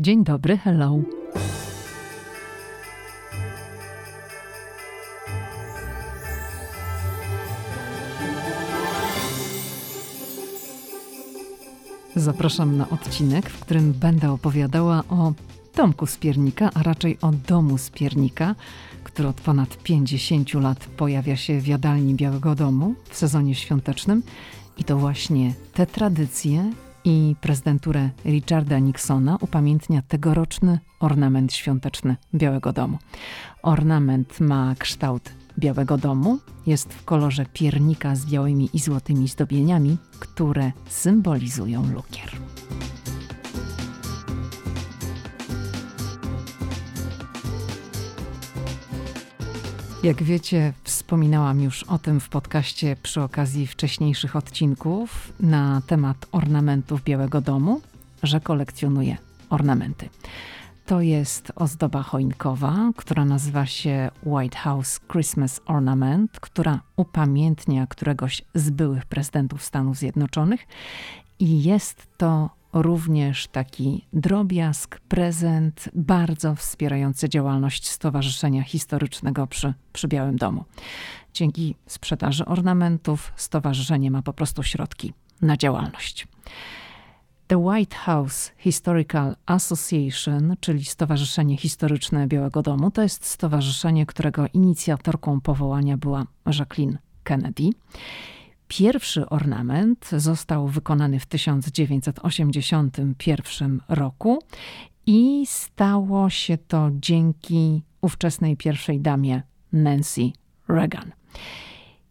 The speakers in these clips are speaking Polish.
Dzień dobry, hello. Zapraszam na odcinek, w którym będę opowiadała o domku z piernika, a raczej o domu z piernika, który od ponad 50 lat pojawia się w jadalni Białego Domu w sezonie świątecznym. I to właśnie te tradycje i prezydenturę Richarda Nixona upamiętnia tegoroczny ornament świąteczny Białego Domu. Ornament ma kształt Białego Domu, jest w kolorze piernika z białymi i złotymi zdobieniami, które symbolizują lukier. Jak wiecie, wspominałam już o tym w podcaście przy okazji wcześniejszych odcinków na temat ornamentów Białego Domu, że kolekcjonuję ornamenty. To jest ozdoba choinkowa, która nazywa się White House Christmas Ornament, która upamiętnia któregoś z byłych prezydentów Stanów Zjednoczonych i jest to również taki drobiazg, prezent bardzo wspierający działalność Stowarzyszenia Historycznego przy, przy Białym Domu. Dzięki sprzedaży ornamentów stowarzyszenie ma po prostu środki na działalność. The White House Historical Association, czyli Stowarzyszenie Historyczne Białego Domu, to jest stowarzyszenie, którego inicjatorką powołania była Jacqueline Kennedy. Pierwszy ornament został wykonany w 1981 roku i stało się to dzięki ówczesnej pierwszej damie Nancy Reagan.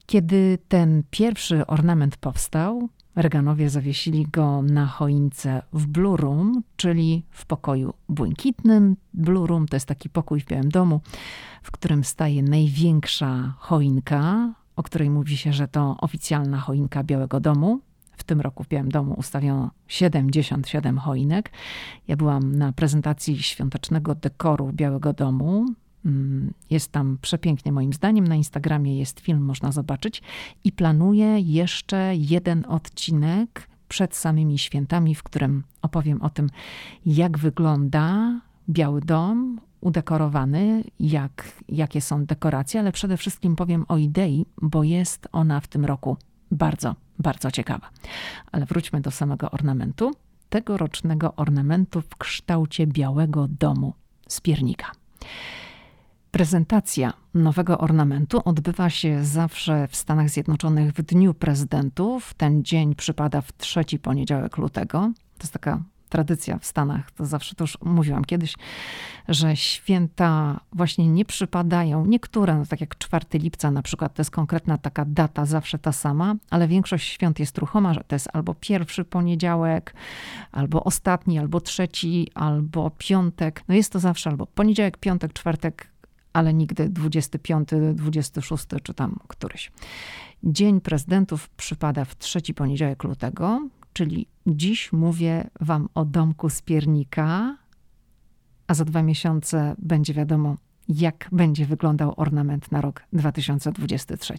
Kiedy ten pierwszy ornament powstał, Reaganowie zawiesili go na choince w Blue Room, czyli w pokoju błękitnym. Blue Room to jest taki pokój w Białym Domu, w którym staje największa choinka, o której mówi się, że to oficjalna choinka Białego Domu. W tym roku w Białym Domu ustawiono 77 choinek. Ja byłam na prezentacji świątecznego dekoru Białego Domu. Mm, jest tam przepięknie, moim zdaniem. Na Instagramie jest film, można zobaczyć. I planuję jeszcze jeden odcinek przed samymi świętami, w którym opowiem o tym, jak wygląda Biały Dom udekorowany, jak, jakie są dekoracje, ale przede wszystkim powiem o idei, bo jest ona w tym roku bardzo, bardzo ciekawa. Ale wróćmy do samego ornamentu. Tegorocznego ornamentu w kształcie białego domu z piernika. Prezentacja nowego ornamentu odbywa się zawsze w Stanach Zjednoczonych w Dniu Prezydentów. Ten dzień przypada w trzeci poniedziałek lutego. To jest taka tradycja w Stanach, to zawsze to już mówiłam kiedyś, że święta właśnie nie przypadają, niektóre, no tak jak 4 lipca na przykład, to jest konkretna taka data, zawsze ta sama, ale większość świąt jest ruchoma, że to jest albo pierwszy poniedziałek, albo ostatni, albo trzeci, albo piątek. No jest to zawsze albo poniedziałek, piątek, czwartek, ale nigdy 25, 26 czy tam któryś. Dzień prezydentów przypada w trzeci poniedziałek lutego, czyli dziś mówię Wam o domku z piernika, a za dwa miesiące będzie wiadomo, jak będzie wyglądał ornament na rok 2023.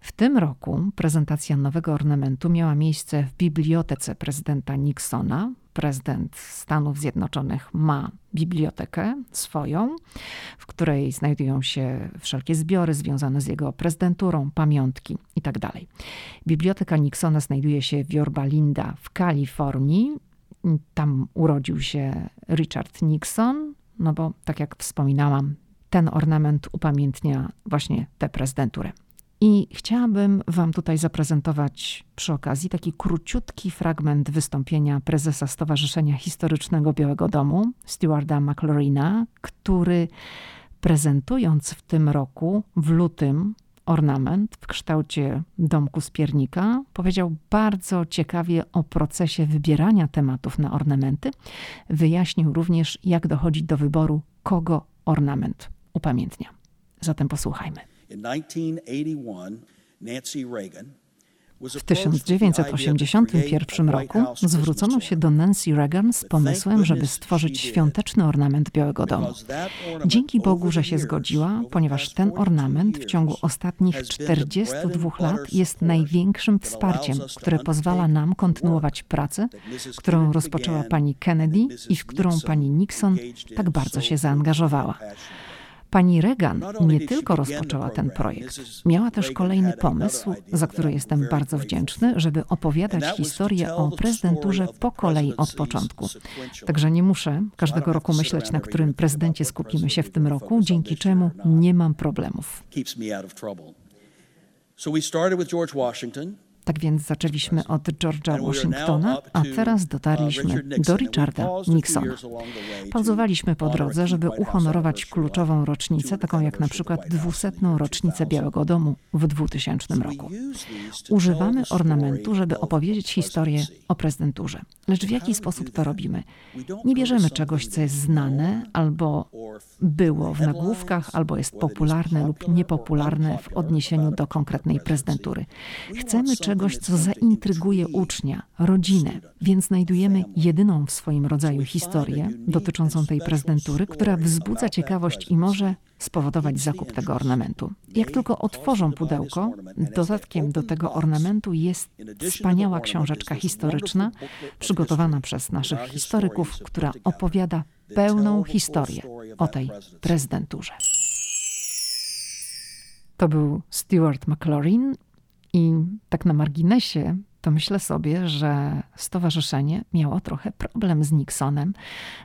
W tym roku prezentacja nowego ornamentu miała miejsce w bibliotece prezydenta Nixona. Prezydent Stanów Zjednoczonych ma bibliotekę swoją, w której znajdują się wszelkie zbiory związane z jego prezydenturą, pamiątki itd. Tak Biblioteka Nixona znajduje się w Yorba Linda w Kalifornii. Tam urodził się Richard Nixon, no bo tak jak wspominałam, ten ornament upamiętnia właśnie tę prezydenturę. I chciałabym Wam tutaj zaprezentować przy okazji taki króciutki fragment wystąpienia prezesa Stowarzyszenia Historycznego Białego Domu, Stewarda McLaurina, który prezentując w tym roku, w lutym, ornament w kształcie domku z piernika, powiedział bardzo ciekawie o procesie wybierania tematów na ornamenty. Wyjaśnił również, jak dochodzić do wyboru, kogo ornament upamiętnia. Zatem posłuchajmy. In 1981, Nancy Reagan W 1981 roku zwrócono się do Nancy Reagan z pomysłem, żeby stworzyć świąteczny ornament Białego Domu. Dzięki Bogu, że się zgodziła, ponieważ ten ornament w ciągu ostatnich 42 lat jest największym wsparciem, które pozwala nam kontynuować pracę, którą rozpoczęła pani Kennedy i w którą pani Nixon tak bardzo się zaangażowała. Pani Reagan nie tylko rozpoczęła ten projekt, miała też kolejny pomysł, za który jestem bardzo wdzięczny, żeby opowiadać historię o prezydenturze po kolei od początku. Także nie muszę każdego roku myśleć, na którym prezydencie skupimy się w tym roku, dzięki czemu nie mam problemów. So we started with George Washington. Tak więc zaczęliśmy od George'a Washingtona, a teraz dotarliśmy do Richarda Nixona. Pauzowaliśmy po drodze, żeby uhonorować kluczową rocznicę, taką jak na przykład dwusetną rocznicę Białego Domu w 2000 roku. Używamy ornamentu, żeby opowiedzieć historię o prezydenturze. Lecz w jaki sposób to robimy? Nie bierzemy czegoś, co jest znane albo było w nagłówkach, albo jest popularne lub niepopularne w odniesieniu do konkretnej prezydentury. Chcemy czegoś, co zaintryguje ucznia, rodzinę, więc znajdujemy jedyną w swoim rodzaju historię dotyczącą tej prezydentury, która wzbudza ciekawość i może spowodować zakup tego ornamentu. Jak tylko otworzą pudełko, dodatkiem do tego ornamentu jest wspaniała książeczka historyczna, przygotowana przez naszych historyków, która opowiada pełną historię o tej prezydenturze. To był Stuart McLaurin i tak na marginesie to myślę sobie, że stowarzyszenie miało trochę problem z Nixonem,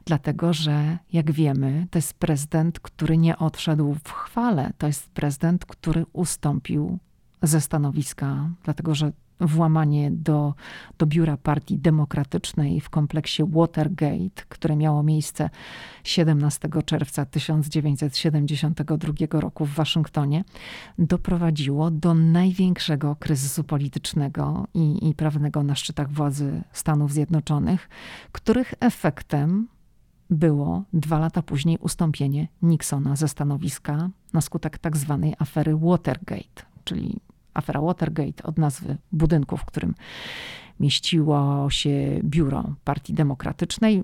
dlatego że, jak wiemy, to jest prezydent, który nie odszedł w chwale. To jest prezydent, który ustąpił ze stanowiska, dlatego że włamanie do, do biura Partii Demokratycznej w kompleksie Watergate, które miało miejsce 17 czerwca 1972 roku w Waszyngtonie, doprowadziło do największego kryzysu politycznego i, i prawnego na szczytach władzy Stanów Zjednoczonych, których efektem było dwa lata później ustąpienie Nixona ze stanowiska na skutek tak zwanej afery Watergate, czyli afera Watergate od nazwy budynku, w którym mieściło się biuro Partii Demokratycznej.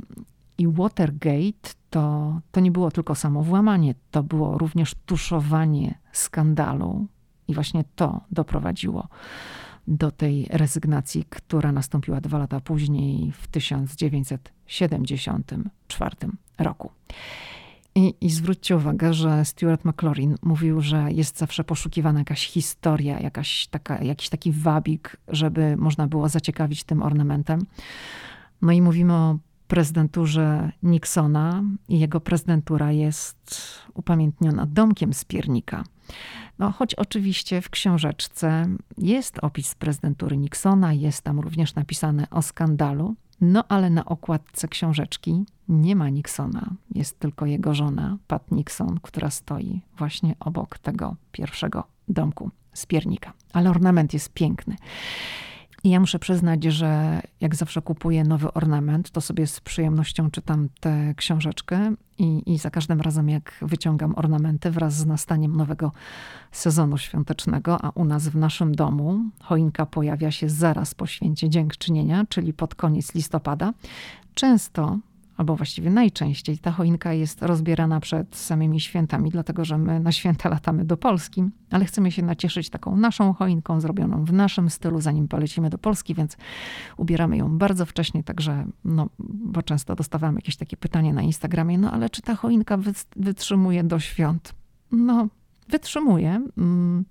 I Watergate to, to nie było tylko samo włamanie, to było również tuszowanie skandalu. I właśnie to doprowadziło do tej rezygnacji, która nastąpiła dwa lata później, w 1974 roku. I, I, zwróćcie uwagę, że Stuart McLaurin mówił, że jest zawsze poszukiwana jakaś historia, jakaś taka, jakiś taki wabik, żeby można było zaciekawić tym ornamentem. No i mówimy o prezydenturze Nixona i jego prezydentura jest upamiętniona domkiem z piernika. No, choć oczywiście w książeczce jest opis prezydentury Nixona, jest tam również napisane o skandalu, no ale na okładce książeczki nie ma Nixona, jest tylko jego żona, Pat Nixon, która stoi właśnie obok tego pierwszego domku z piernika. Ale ornament jest piękny. I ja muszę przyznać, że jak zawsze kupuję nowy ornament, to sobie z przyjemnością czytam tę książeczkę i, i za każdym razem, jak wyciągam ornamenty wraz z nastaniem nowego sezonu świątecznego, a u nas w naszym domu choinka pojawia się zaraz po święcie dziękczynienia, czyli pod koniec listopada, często albo właściwie najczęściej ta choinka jest rozbierana przed samymi świętami, dlatego że my na święta latamy do Polski, ale chcemy się nacieszyć taką naszą choinką, zrobioną w naszym stylu, zanim polecimy do Polski, więc ubieramy ją bardzo wcześnie, także, no, bo często dostawamy jakieś takie pytanie na Instagramie, no ale czy ta choinka wytrzymuje do świąt? No, wytrzymuje. Mm,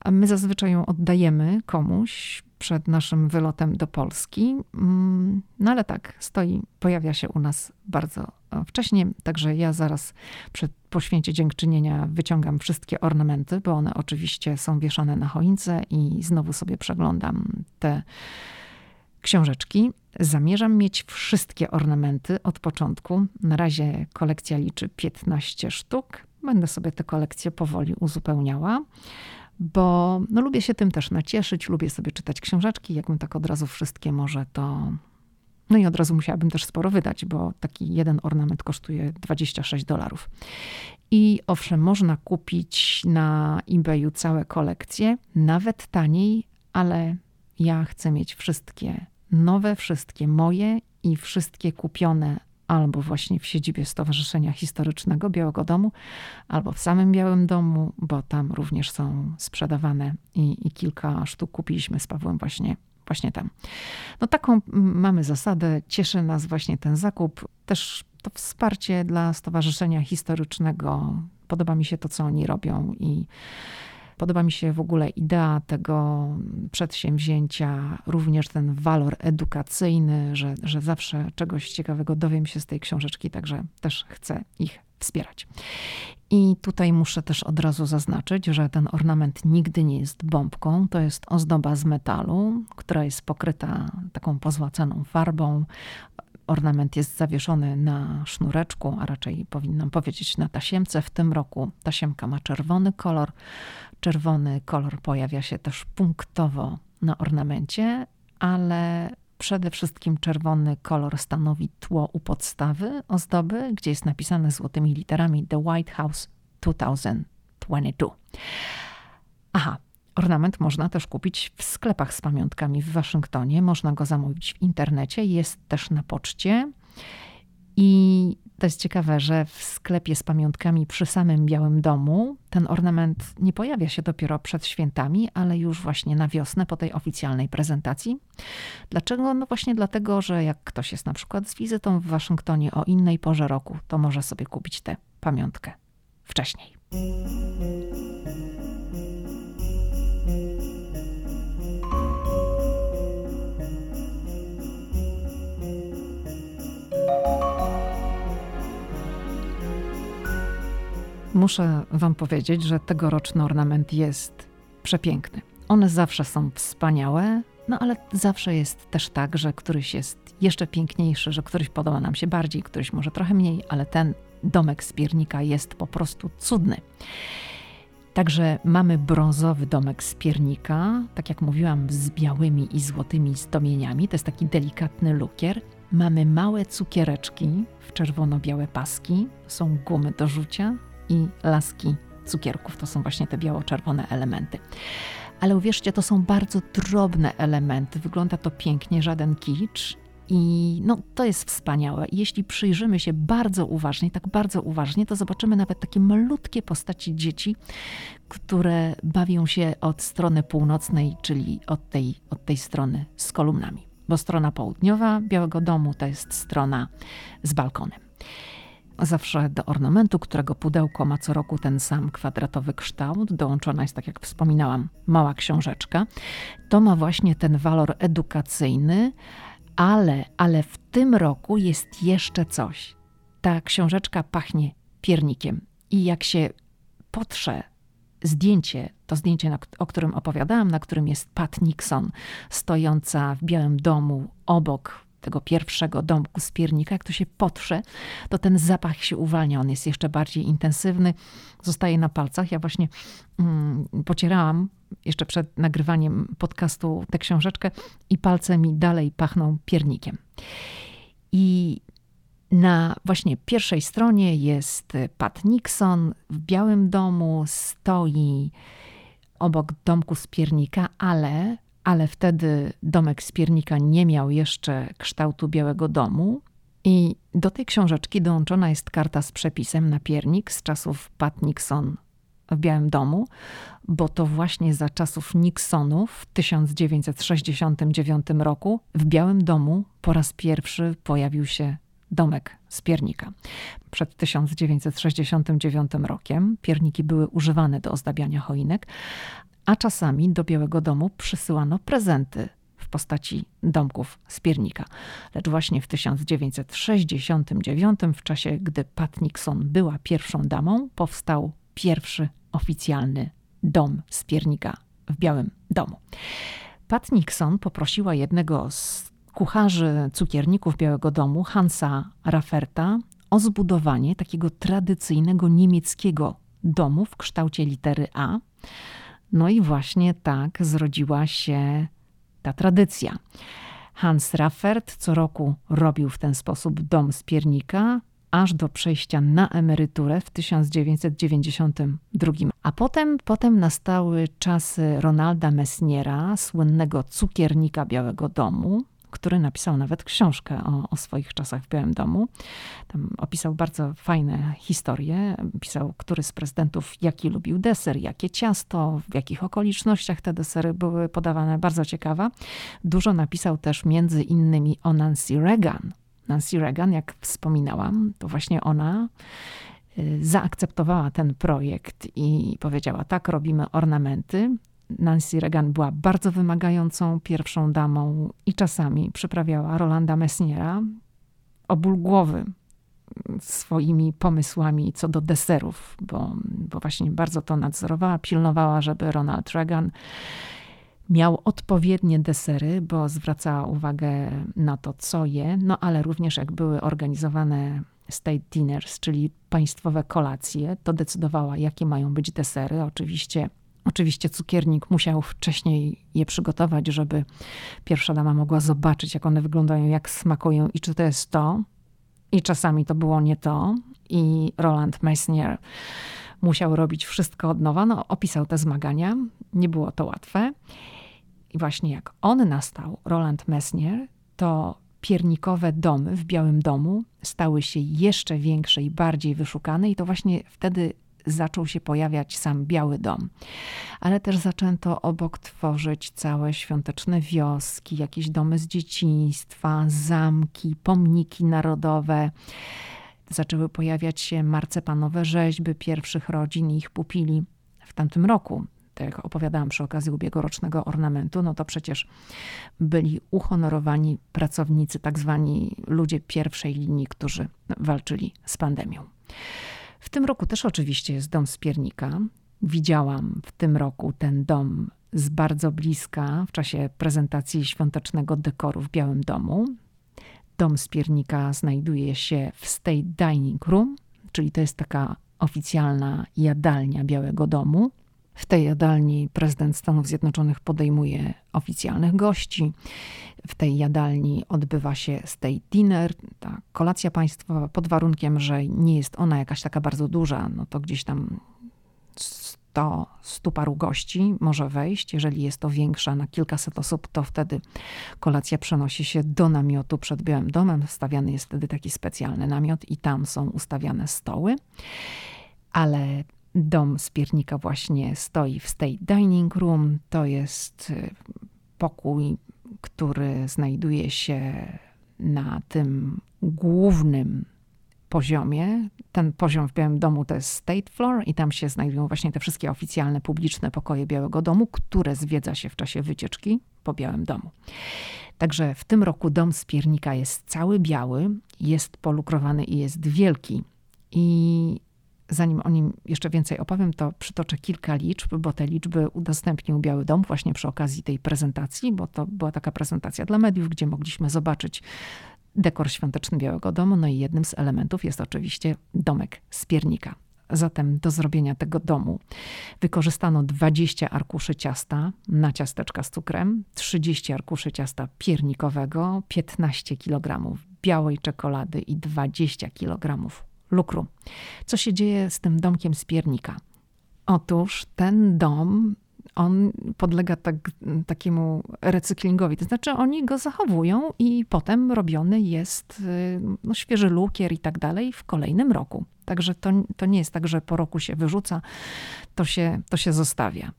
a my zazwyczaj ją oddajemy komuś, przed naszym wylotem do Polski. Mm, no ale tak, stoi, pojawia się u nas bardzo e, wcześnie, także ja zaraz przed, po święcie dziękczynienia wyciągam wszystkie ornamenty, bo one oczywiście są wieszane na choince i znowu sobie przeglądam te książeczki. Zamierzam mieć wszystkie ornamenty od początku. Na razie kolekcja liczy 15 sztuk. Będę sobie te kolekcje powoli uzupełniała bo no, lubię się tym też nacieszyć, lubię sobie czytać książeczki. Jakbym tak od razu wszystkie może, to. No i od razu musiałabym też sporo wydać, bo taki jeden ornament kosztuje 26 dolarów. I owszem, można kupić na eBayu całe kolekcje, nawet taniej, ale Ja chcę mieć wszystkie nowe, wszystkie moje i wszystkie kupione albo właśnie w siedzibie Stowarzyszenia Historycznego Białego Domu, albo w samym Białym Domu, bo tam również są sprzedawane i, i kilka sztuk kupiliśmy z Pawłem właśnie właśnie tam. No taką mamy zasadę, cieszy nas właśnie ten zakup, też to wsparcie dla Stowarzyszenia Historycznego. Podoba mi się to, co oni robią i Podoba mi się w ogóle idea tego przedsięwzięcia, również ten walor edukacyjny, że, że zawsze czegoś ciekawego dowiem się z tej książeczki, także też chcę ich wspierać. I tutaj muszę też od razu zaznaczyć, że ten ornament nigdy nie jest bombką. To jest ozdoba z metalu, która jest pokryta taką pozłacaną farbą. Ornament jest zawieszony na sznureczku, a raczej powinnam powiedzieć na tasiemce. W tym roku tasiemka ma czerwony kolor. Czerwony kolor pojawia się też punktowo na ornamencie, ale przede wszystkim czerwony kolor stanowi tło u podstawy ozdoby, gdzie jest napisane złotymi literami The White House 2022. Aha, ornament można też kupić w sklepach z pamiątkami w Waszyngtonie, można go zamówić w internecie, jest też na poczcie. I to jest ciekawe, że w sklepie z pamiątkami przy samym Białym Domu ten ornament nie pojawia się dopiero przed świętami, ale już właśnie na wiosnę po tej oficjalnej prezentacji. Dlaczego? No właśnie dlatego, że jak ktoś jest na przykład z wizytą w Waszyngtonie o innej porze roku, to może sobie kupić tę pamiątkę wcześniej. Muszę Wam powiedzieć, że tegoroczny ornament jest przepiękny. One zawsze są wspaniałe, no ale zawsze jest też tak, że któryś jest jeszcze piękniejszy, że któryś podoba nam się bardziej, któryś może trochę mniej, ale ten domek z piernika jest po prostu cudny. Także mamy brązowy domek z piernika, tak jak mówiłam, z białymi i złotymi zdobieniami. To jest taki delikatny lukier. Mamy małe cukiereczki w czerwono-białe paski, są gumy do rzucia, i laski cukierków. To są właśnie te biało-czerwone elementy. Ale uwierzcie, to są bardzo drobne elementy. Wygląda to pięknie, żaden kicz. I no, to jest wspaniałe. Jeśli przyjrzymy się bardzo uważnie, tak bardzo uważnie, to zobaczymy nawet takie malutkie postaci dzieci, które bawią się od strony północnej, czyli od tej, od tej strony z kolumnami. Bo strona południowa Białego Domu to jest strona z balkonem. Zawsze do ornamentu, którego pudełko ma co roku ten sam kwadratowy kształt, dołączona jest, tak jak wspominałam, mała książeczka. To ma właśnie ten walor edukacyjny, ale, ale w tym roku jest jeszcze coś. Ta książeczka pachnie piernikiem. I jak się potrze zdjęcie, to zdjęcie, o którym opowiadałam, na którym jest Pat Nixon, stojąca w Białym Domu obok tego pierwszego domku z piernika, jak to się potrze, to ten zapach się uwalnia, on jest jeszcze bardziej intensywny, zostaje na palcach. Ja właśnie mm, pocierałam jeszcze przed nagrywaniem podcastu tę książeczkę i palce mi dalej pachną piernikiem. I na właśnie pierwszej stronie jest Pat Nixon w Białym Domu, stoi obok domku z piernika, ale ale wtedy domek z piernika nie miał jeszcze kształtu Białego Domu. I do tej książeczki dołączona jest karta z przepisem na piernik z czasów Pat Nixon w Białym Domu, bo to właśnie za czasów Nixonów w 1969 roku w Białym Domu po raz pierwszy pojawił się domek z piernika. Przed 1969 rokiem pierniki były używane do ozdabiania choinek, a czasami do Białego Domu przysyłano prezenty w postaci domków z piernika. Lecz właśnie w 1969, w czasie gdy Pat Nixon była pierwszą damą, powstał pierwszy oficjalny dom z piernika w Białym Domu. Pat Nixon poprosiła jednego z kucharzy cukierników Białego Domu, Hansa Rafferta, o zbudowanie takiego tradycyjnego niemieckiego domu w kształcie litery A. No i właśnie tak zrodziła się ta tradycja. Hans Raffert co roku robił w ten sposób dom z piernika aż do przejścia na emeryturę w 1992. A potem, potem nastały czasy Ronalda Messniera, słynnego cukiernika Białego Domu, który napisał nawet książkę o, o, swoich czasach w Białym Domu. Tam opisał bardzo fajne historie. Pisał, który z prezydentów jaki lubił deser, jakie ciasto, w jakich okolicznościach te desery były podawane. Bardzo ciekawa. Dużo napisał też między innymi o Nancy Reagan. Nancy Reagan, jak wspominałam, to właśnie ona y, zaakceptowała ten projekt i powiedziała: Tak, robimy ornamenty. Nancy Reagan była bardzo wymagającą pierwszą damą i czasami przyprawiała Rolanda Messniera o ból głowy swoimi pomysłami co do deserów, bo, bo właśnie bardzo to nadzorowała, pilnowała, żeby Ronald Reagan miał odpowiednie desery, bo zwracała uwagę na to, co je, no ale również jak były organizowane state dinners, czyli państwowe kolacje, to decydowała, jakie mają być desery. Oczywiście Oczywiście cukiernik musiał wcześniej je przygotować, żeby pierwsza dama mogła zobaczyć, jak one wyglądają, jak smakują i czy to jest to. I czasami to było nie to. I Roland Messnier musiał robić wszystko od nowa. No, opisał te zmagania. Nie było to łatwe. I właśnie jak on nastał, Roland Messnier, to piernikowe domy w Białym Domu stały się jeszcze większe i bardziej wyszukane, i to właśnie wtedy zaczął się pojawiać sam Biały Dom. Ale też zaczęto obok tworzyć całe świąteczne wioski, jakieś domy z dzieciństwa, zamki, pomniki narodowe. Zaczęły pojawiać się marcepanowe rzeźby pierwszych rodzin i ich pupili w tamtym roku tak jak opowiadałam przy okazji ubiegłorocznego ornamentu, no to przecież byli uhonorowani pracownicy, tak zwani ludzie pierwszej linii, którzy walczyli z pandemią. W tym roku też oczywiście jest dom z piernika. Widziałam w tym roku ten dom z bardzo bliska w czasie prezentacji świątecznego dekoru w Białym Domu. Dom z piernika znajduje się w State Dining Room, czyli to jest taka oficjalna jadalnia Białego Domu. W tej jadalni prezydent Stanów Zjednoczonych podejmuje oficjalnych gości. W tej jadalni odbywa się state dinner, ta kolacja państwowa, pod warunkiem, że nie jest ona jakaś taka bardzo duża, no to gdzieś tam 100, 100 paru gości może wejść. Jeżeli jest to większa na kilkaset osób, to wtedy kolacja przenosi się do namiotu przed Białym Domem. Stawiany jest wtedy taki specjalny namiot i tam są ustawiane stoły. Ale Dom z piernika właśnie stoi w State Dining Room. To jest y, pokój, który znajduje się na tym głównym poziomie. Ten poziom w Białym Domu to jest State Floor i tam się znajdują właśnie te wszystkie oficjalne, publiczne pokoje Białego Domu, które zwiedza się w czasie wycieczki po Białym Domu. Także w tym roku dom z piernika jest cały biały, jest polukrowany i jest wielki. I zanim o nim jeszcze więcej opowiem, to przytoczę kilka liczb, bo te liczby udostępnił Biały Dom właśnie przy okazji tej prezentacji, bo to była taka prezentacja dla mediów, gdzie mogliśmy zobaczyć dekor świąteczny Białego Domu. No i jednym z elementów jest oczywiście domek z piernika. Zatem do zrobienia tego domu wykorzystano 20 arkuszy ciasta na ciasteczka z cukrem, 30 arkuszy ciasta piernikowego, 15 kg białej czekolady i 20 kg lukru. Co się dzieje z tym domkiem z piernika? Otóż ten dom on podlega tak, takiemu recyklingowi. To znaczy, oni go zachowują i potem robiony jest y, no, świeży lukier i tak dalej w kolejnym roku. Także to, to nie jest tak, że po roku się wyrzuca, to się, to się zostawia.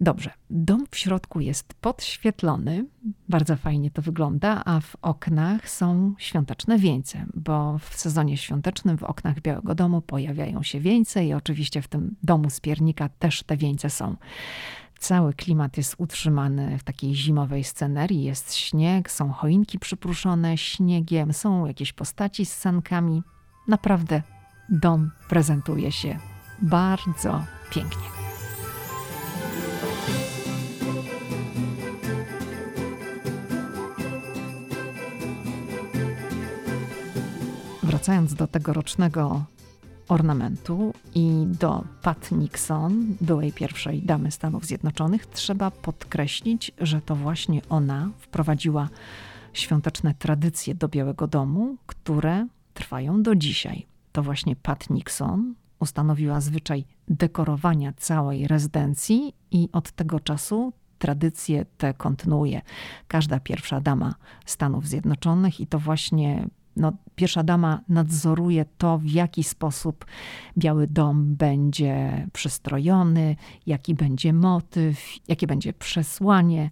Dobrze, dom w środku jest podświetlony, bardzo fajnie to wygląda, a w oknach są świąteczne wieńce, bo w sezonie świątecznym w oknach Białego Domu pojawiają się wieńce i oczywiście w tym domu z piernika też te wieńce są. Cały klimat jest utrzymany w takiej zimowej scenerii. Jest śnieg, są choinki przypruszone śniegiem, są jakieś postaci z sankami. Naprawdę dom prezentuje się bardzo pięknie. Wracając do tegorocznego ornamentu i do Pat Nixon, byłej pierwszej damy Stanów Zjednoczonych, trzeba podkreślić, że to właśnie ona wprowadziła świąteczne tradycje do Białego Domu, które trwają do dzisiaj. To właśnie Pat Nixon ustanowiła zwyczaj dekorowania całej rezydencji i od tego czasu tradycje te kontynuuje każda pierwsza dama Stanów Zjednoczonych i to właśnie no, pierwsza dama nadzoruje to, w jaki sposób Biały Dom będzie przystrojony, jaki będzie motyw, jakie będzie przesłanie.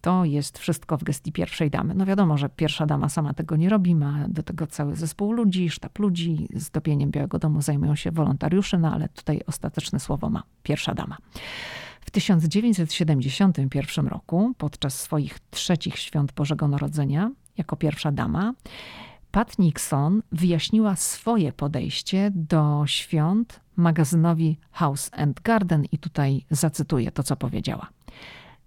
To jest wszystko w gestii pierwszej damy. No wiadomo, że pierwsza dama sama tego nie robi, ma do tego cały zespół ludzi, sztab ludzi. Zdobieniem Białego Domu zajmują się wolontariusze, no ale tutaj ostateczne słowo ma pierwsza dama. W 1971 roku, podczas swoich trzecich świąt Bożego Narodzenia, jako pierwsza dama, Pat Nixon wyjaśniła swoje podejście do świąt magazynowi House and Garden i tutaj zacytuję to, co powiedziała.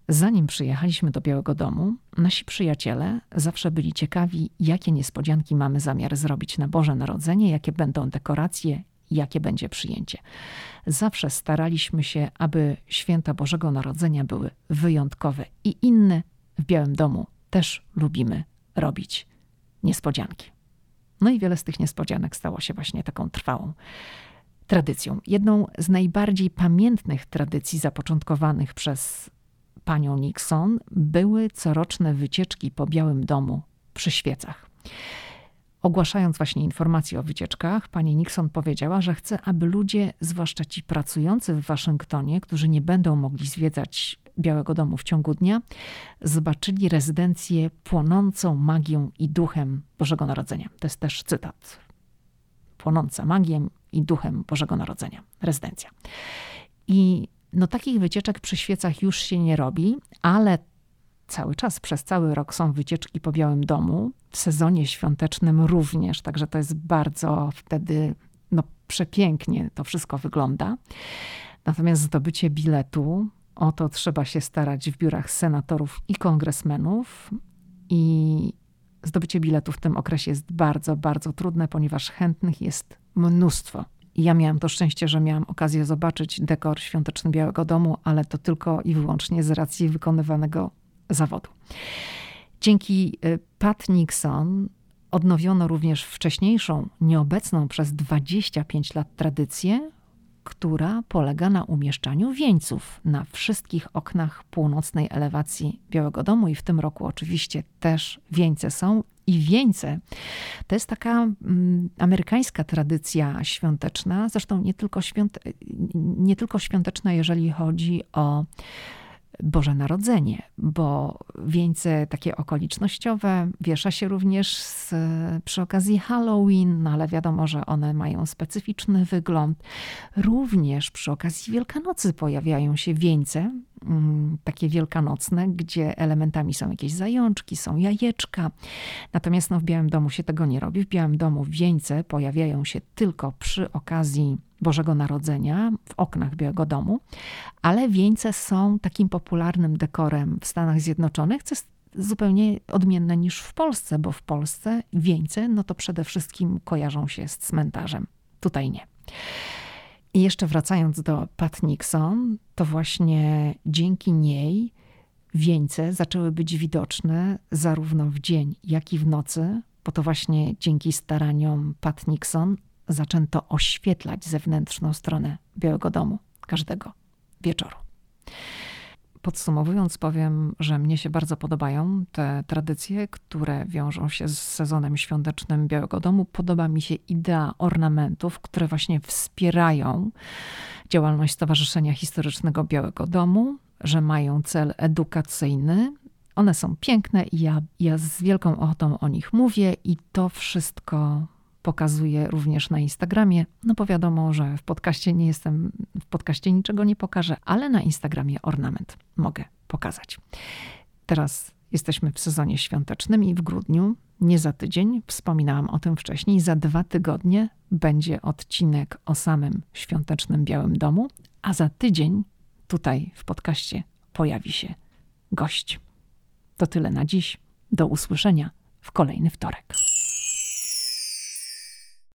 Zanim przyjechaliśmy do Białego Domu, nasi przyjaciele zawsze byli ciekawi, jakie niespodzianki mamy zamiar zrobić na Boże Narodzenie, jakie będą dekoracje, jakie będzie przyjęcie. Zawsze staraliśmy się, aby święta Bożego Narodzenia były wyjątkowe i inne. W Białym Domu też lubimy robić niespodzianki. No i wiele z tych niespodzianek stało się właśnie taką trwałą tradycją. Jedną z najbardziej pamiętnych tradycji zapoczątkowanych przez panią Nixon były coroczne wycieczki po Białym Domu przy świecach. Ogłaszając właśnie informacje o wycieczkach, pani Nixon powiedziała, że chce, aby ludzie, zwłaszcza ci pracujący w Waszyngtonie, którzy nie będą mogli zwiedzać Białego Domu w ciągu dnia, zobaczyli rezydencję płonącą magią i duchem Bożego Narodzenia. To jest też cytat. Płonąca magią i duchem Bożego Narodzenia. Rezydencja. I no, takich wycieczek przy świecach już się nie robi, ale cały czas, przez cały rok są wycieczki po Białym Domu. W sezonie świątecznym również, także to jest bardzo wtedy no, przepięknie to wszystko wygląda. Natomiast zdobycie biletu, o to trzeba się starać w biurach senatorów i kongresmenów. I zdobycie biletu w tym okresie jest bardzo, bardzo trudne, ponieważ chętnych jest mnóstwo. I ja miałam to szczęście, że miałam okazję zobaczyć dekor świąteczny Białego Domu, ale to tylko i wyłącznie z racji wykonywanego zawodu. Dzięki y, Pat Nixon odnowiono również wcześniejszą, nieobecną przez 25 lat tradycję, która polega na umieszczaniu wieńców na wszystkich oknach północnej elewacji Białego Domu i w tym roku oczywiście też wieńce są. I wieńce to jest taka mm, amerykańska tradycja świąteczna, zresztą nie tylko, nie tylko świąteczna, jeżeli chodzi o Boże Narodzenie, bo wieńce takie okolicznościowe wiesza się również z, przy okazji Halloween, no ale wiadomo, że one mają specyficzny wygląd. Również przy okazji Wielkanocy pojawiają się wieńce, takie wielkanocne, gdzie elementami są jakieś zajączki, są jajeczka. Natomiast no, w Białym Domu się tego nie robi. W Białym Domu wieńce pojawiają się tylko przy okazji Bożego Narodzenia w oknach Białego Domu, ale wieńce są takim popularnym dekorem w Stanach Zjednoczonych, co jest zupełnie odmienne niż w Polsce, bo w Polsce wieńce no to przede wszystkim kojarzą się z cmentarzem. Tutaj nie. I jeszcze wracając do Pat Nixon, to właśnie dzięki niej wieńce zaczęły być widoczne zarówno w dzień, jak i w nocy, bo to właśnie dzięki staraniom Pat Nixon zaczęto oświetlać zewnętrzną stronę Białego Domu każdego wieczoru. Podsumowując, powiem, że mnie się bardzo podobają te tradycje, które wiążą się z sezonem świątecznym Białego Domu. Podoba mi się idea ornamentów, które właśnie wspierają działalność Stowarzyszenia Historycznego Białego Domu, że mają cel edukacyjny. One są piękne i ja, ja z wielką ochotą o nich mówię, i to wszystko pokazuję również na Instagramie. No bo wiadomo, że w podcaście nie jestem, w podcaście niczego nie pokażę, ale na Instagramie ornament mogę pokazać. Teraz jesteśmy w sezonie świątecznym i w grudniu, nie za tydzień, wspominałam o tym wcześniej, za dwa tygodnie będzie odcinek o samym świątecznym Białym Domu, a za tydzień tutaj w podcaście pojawi się gość. To tyle na dziś. Do usłyszenia w kolejny wtorek.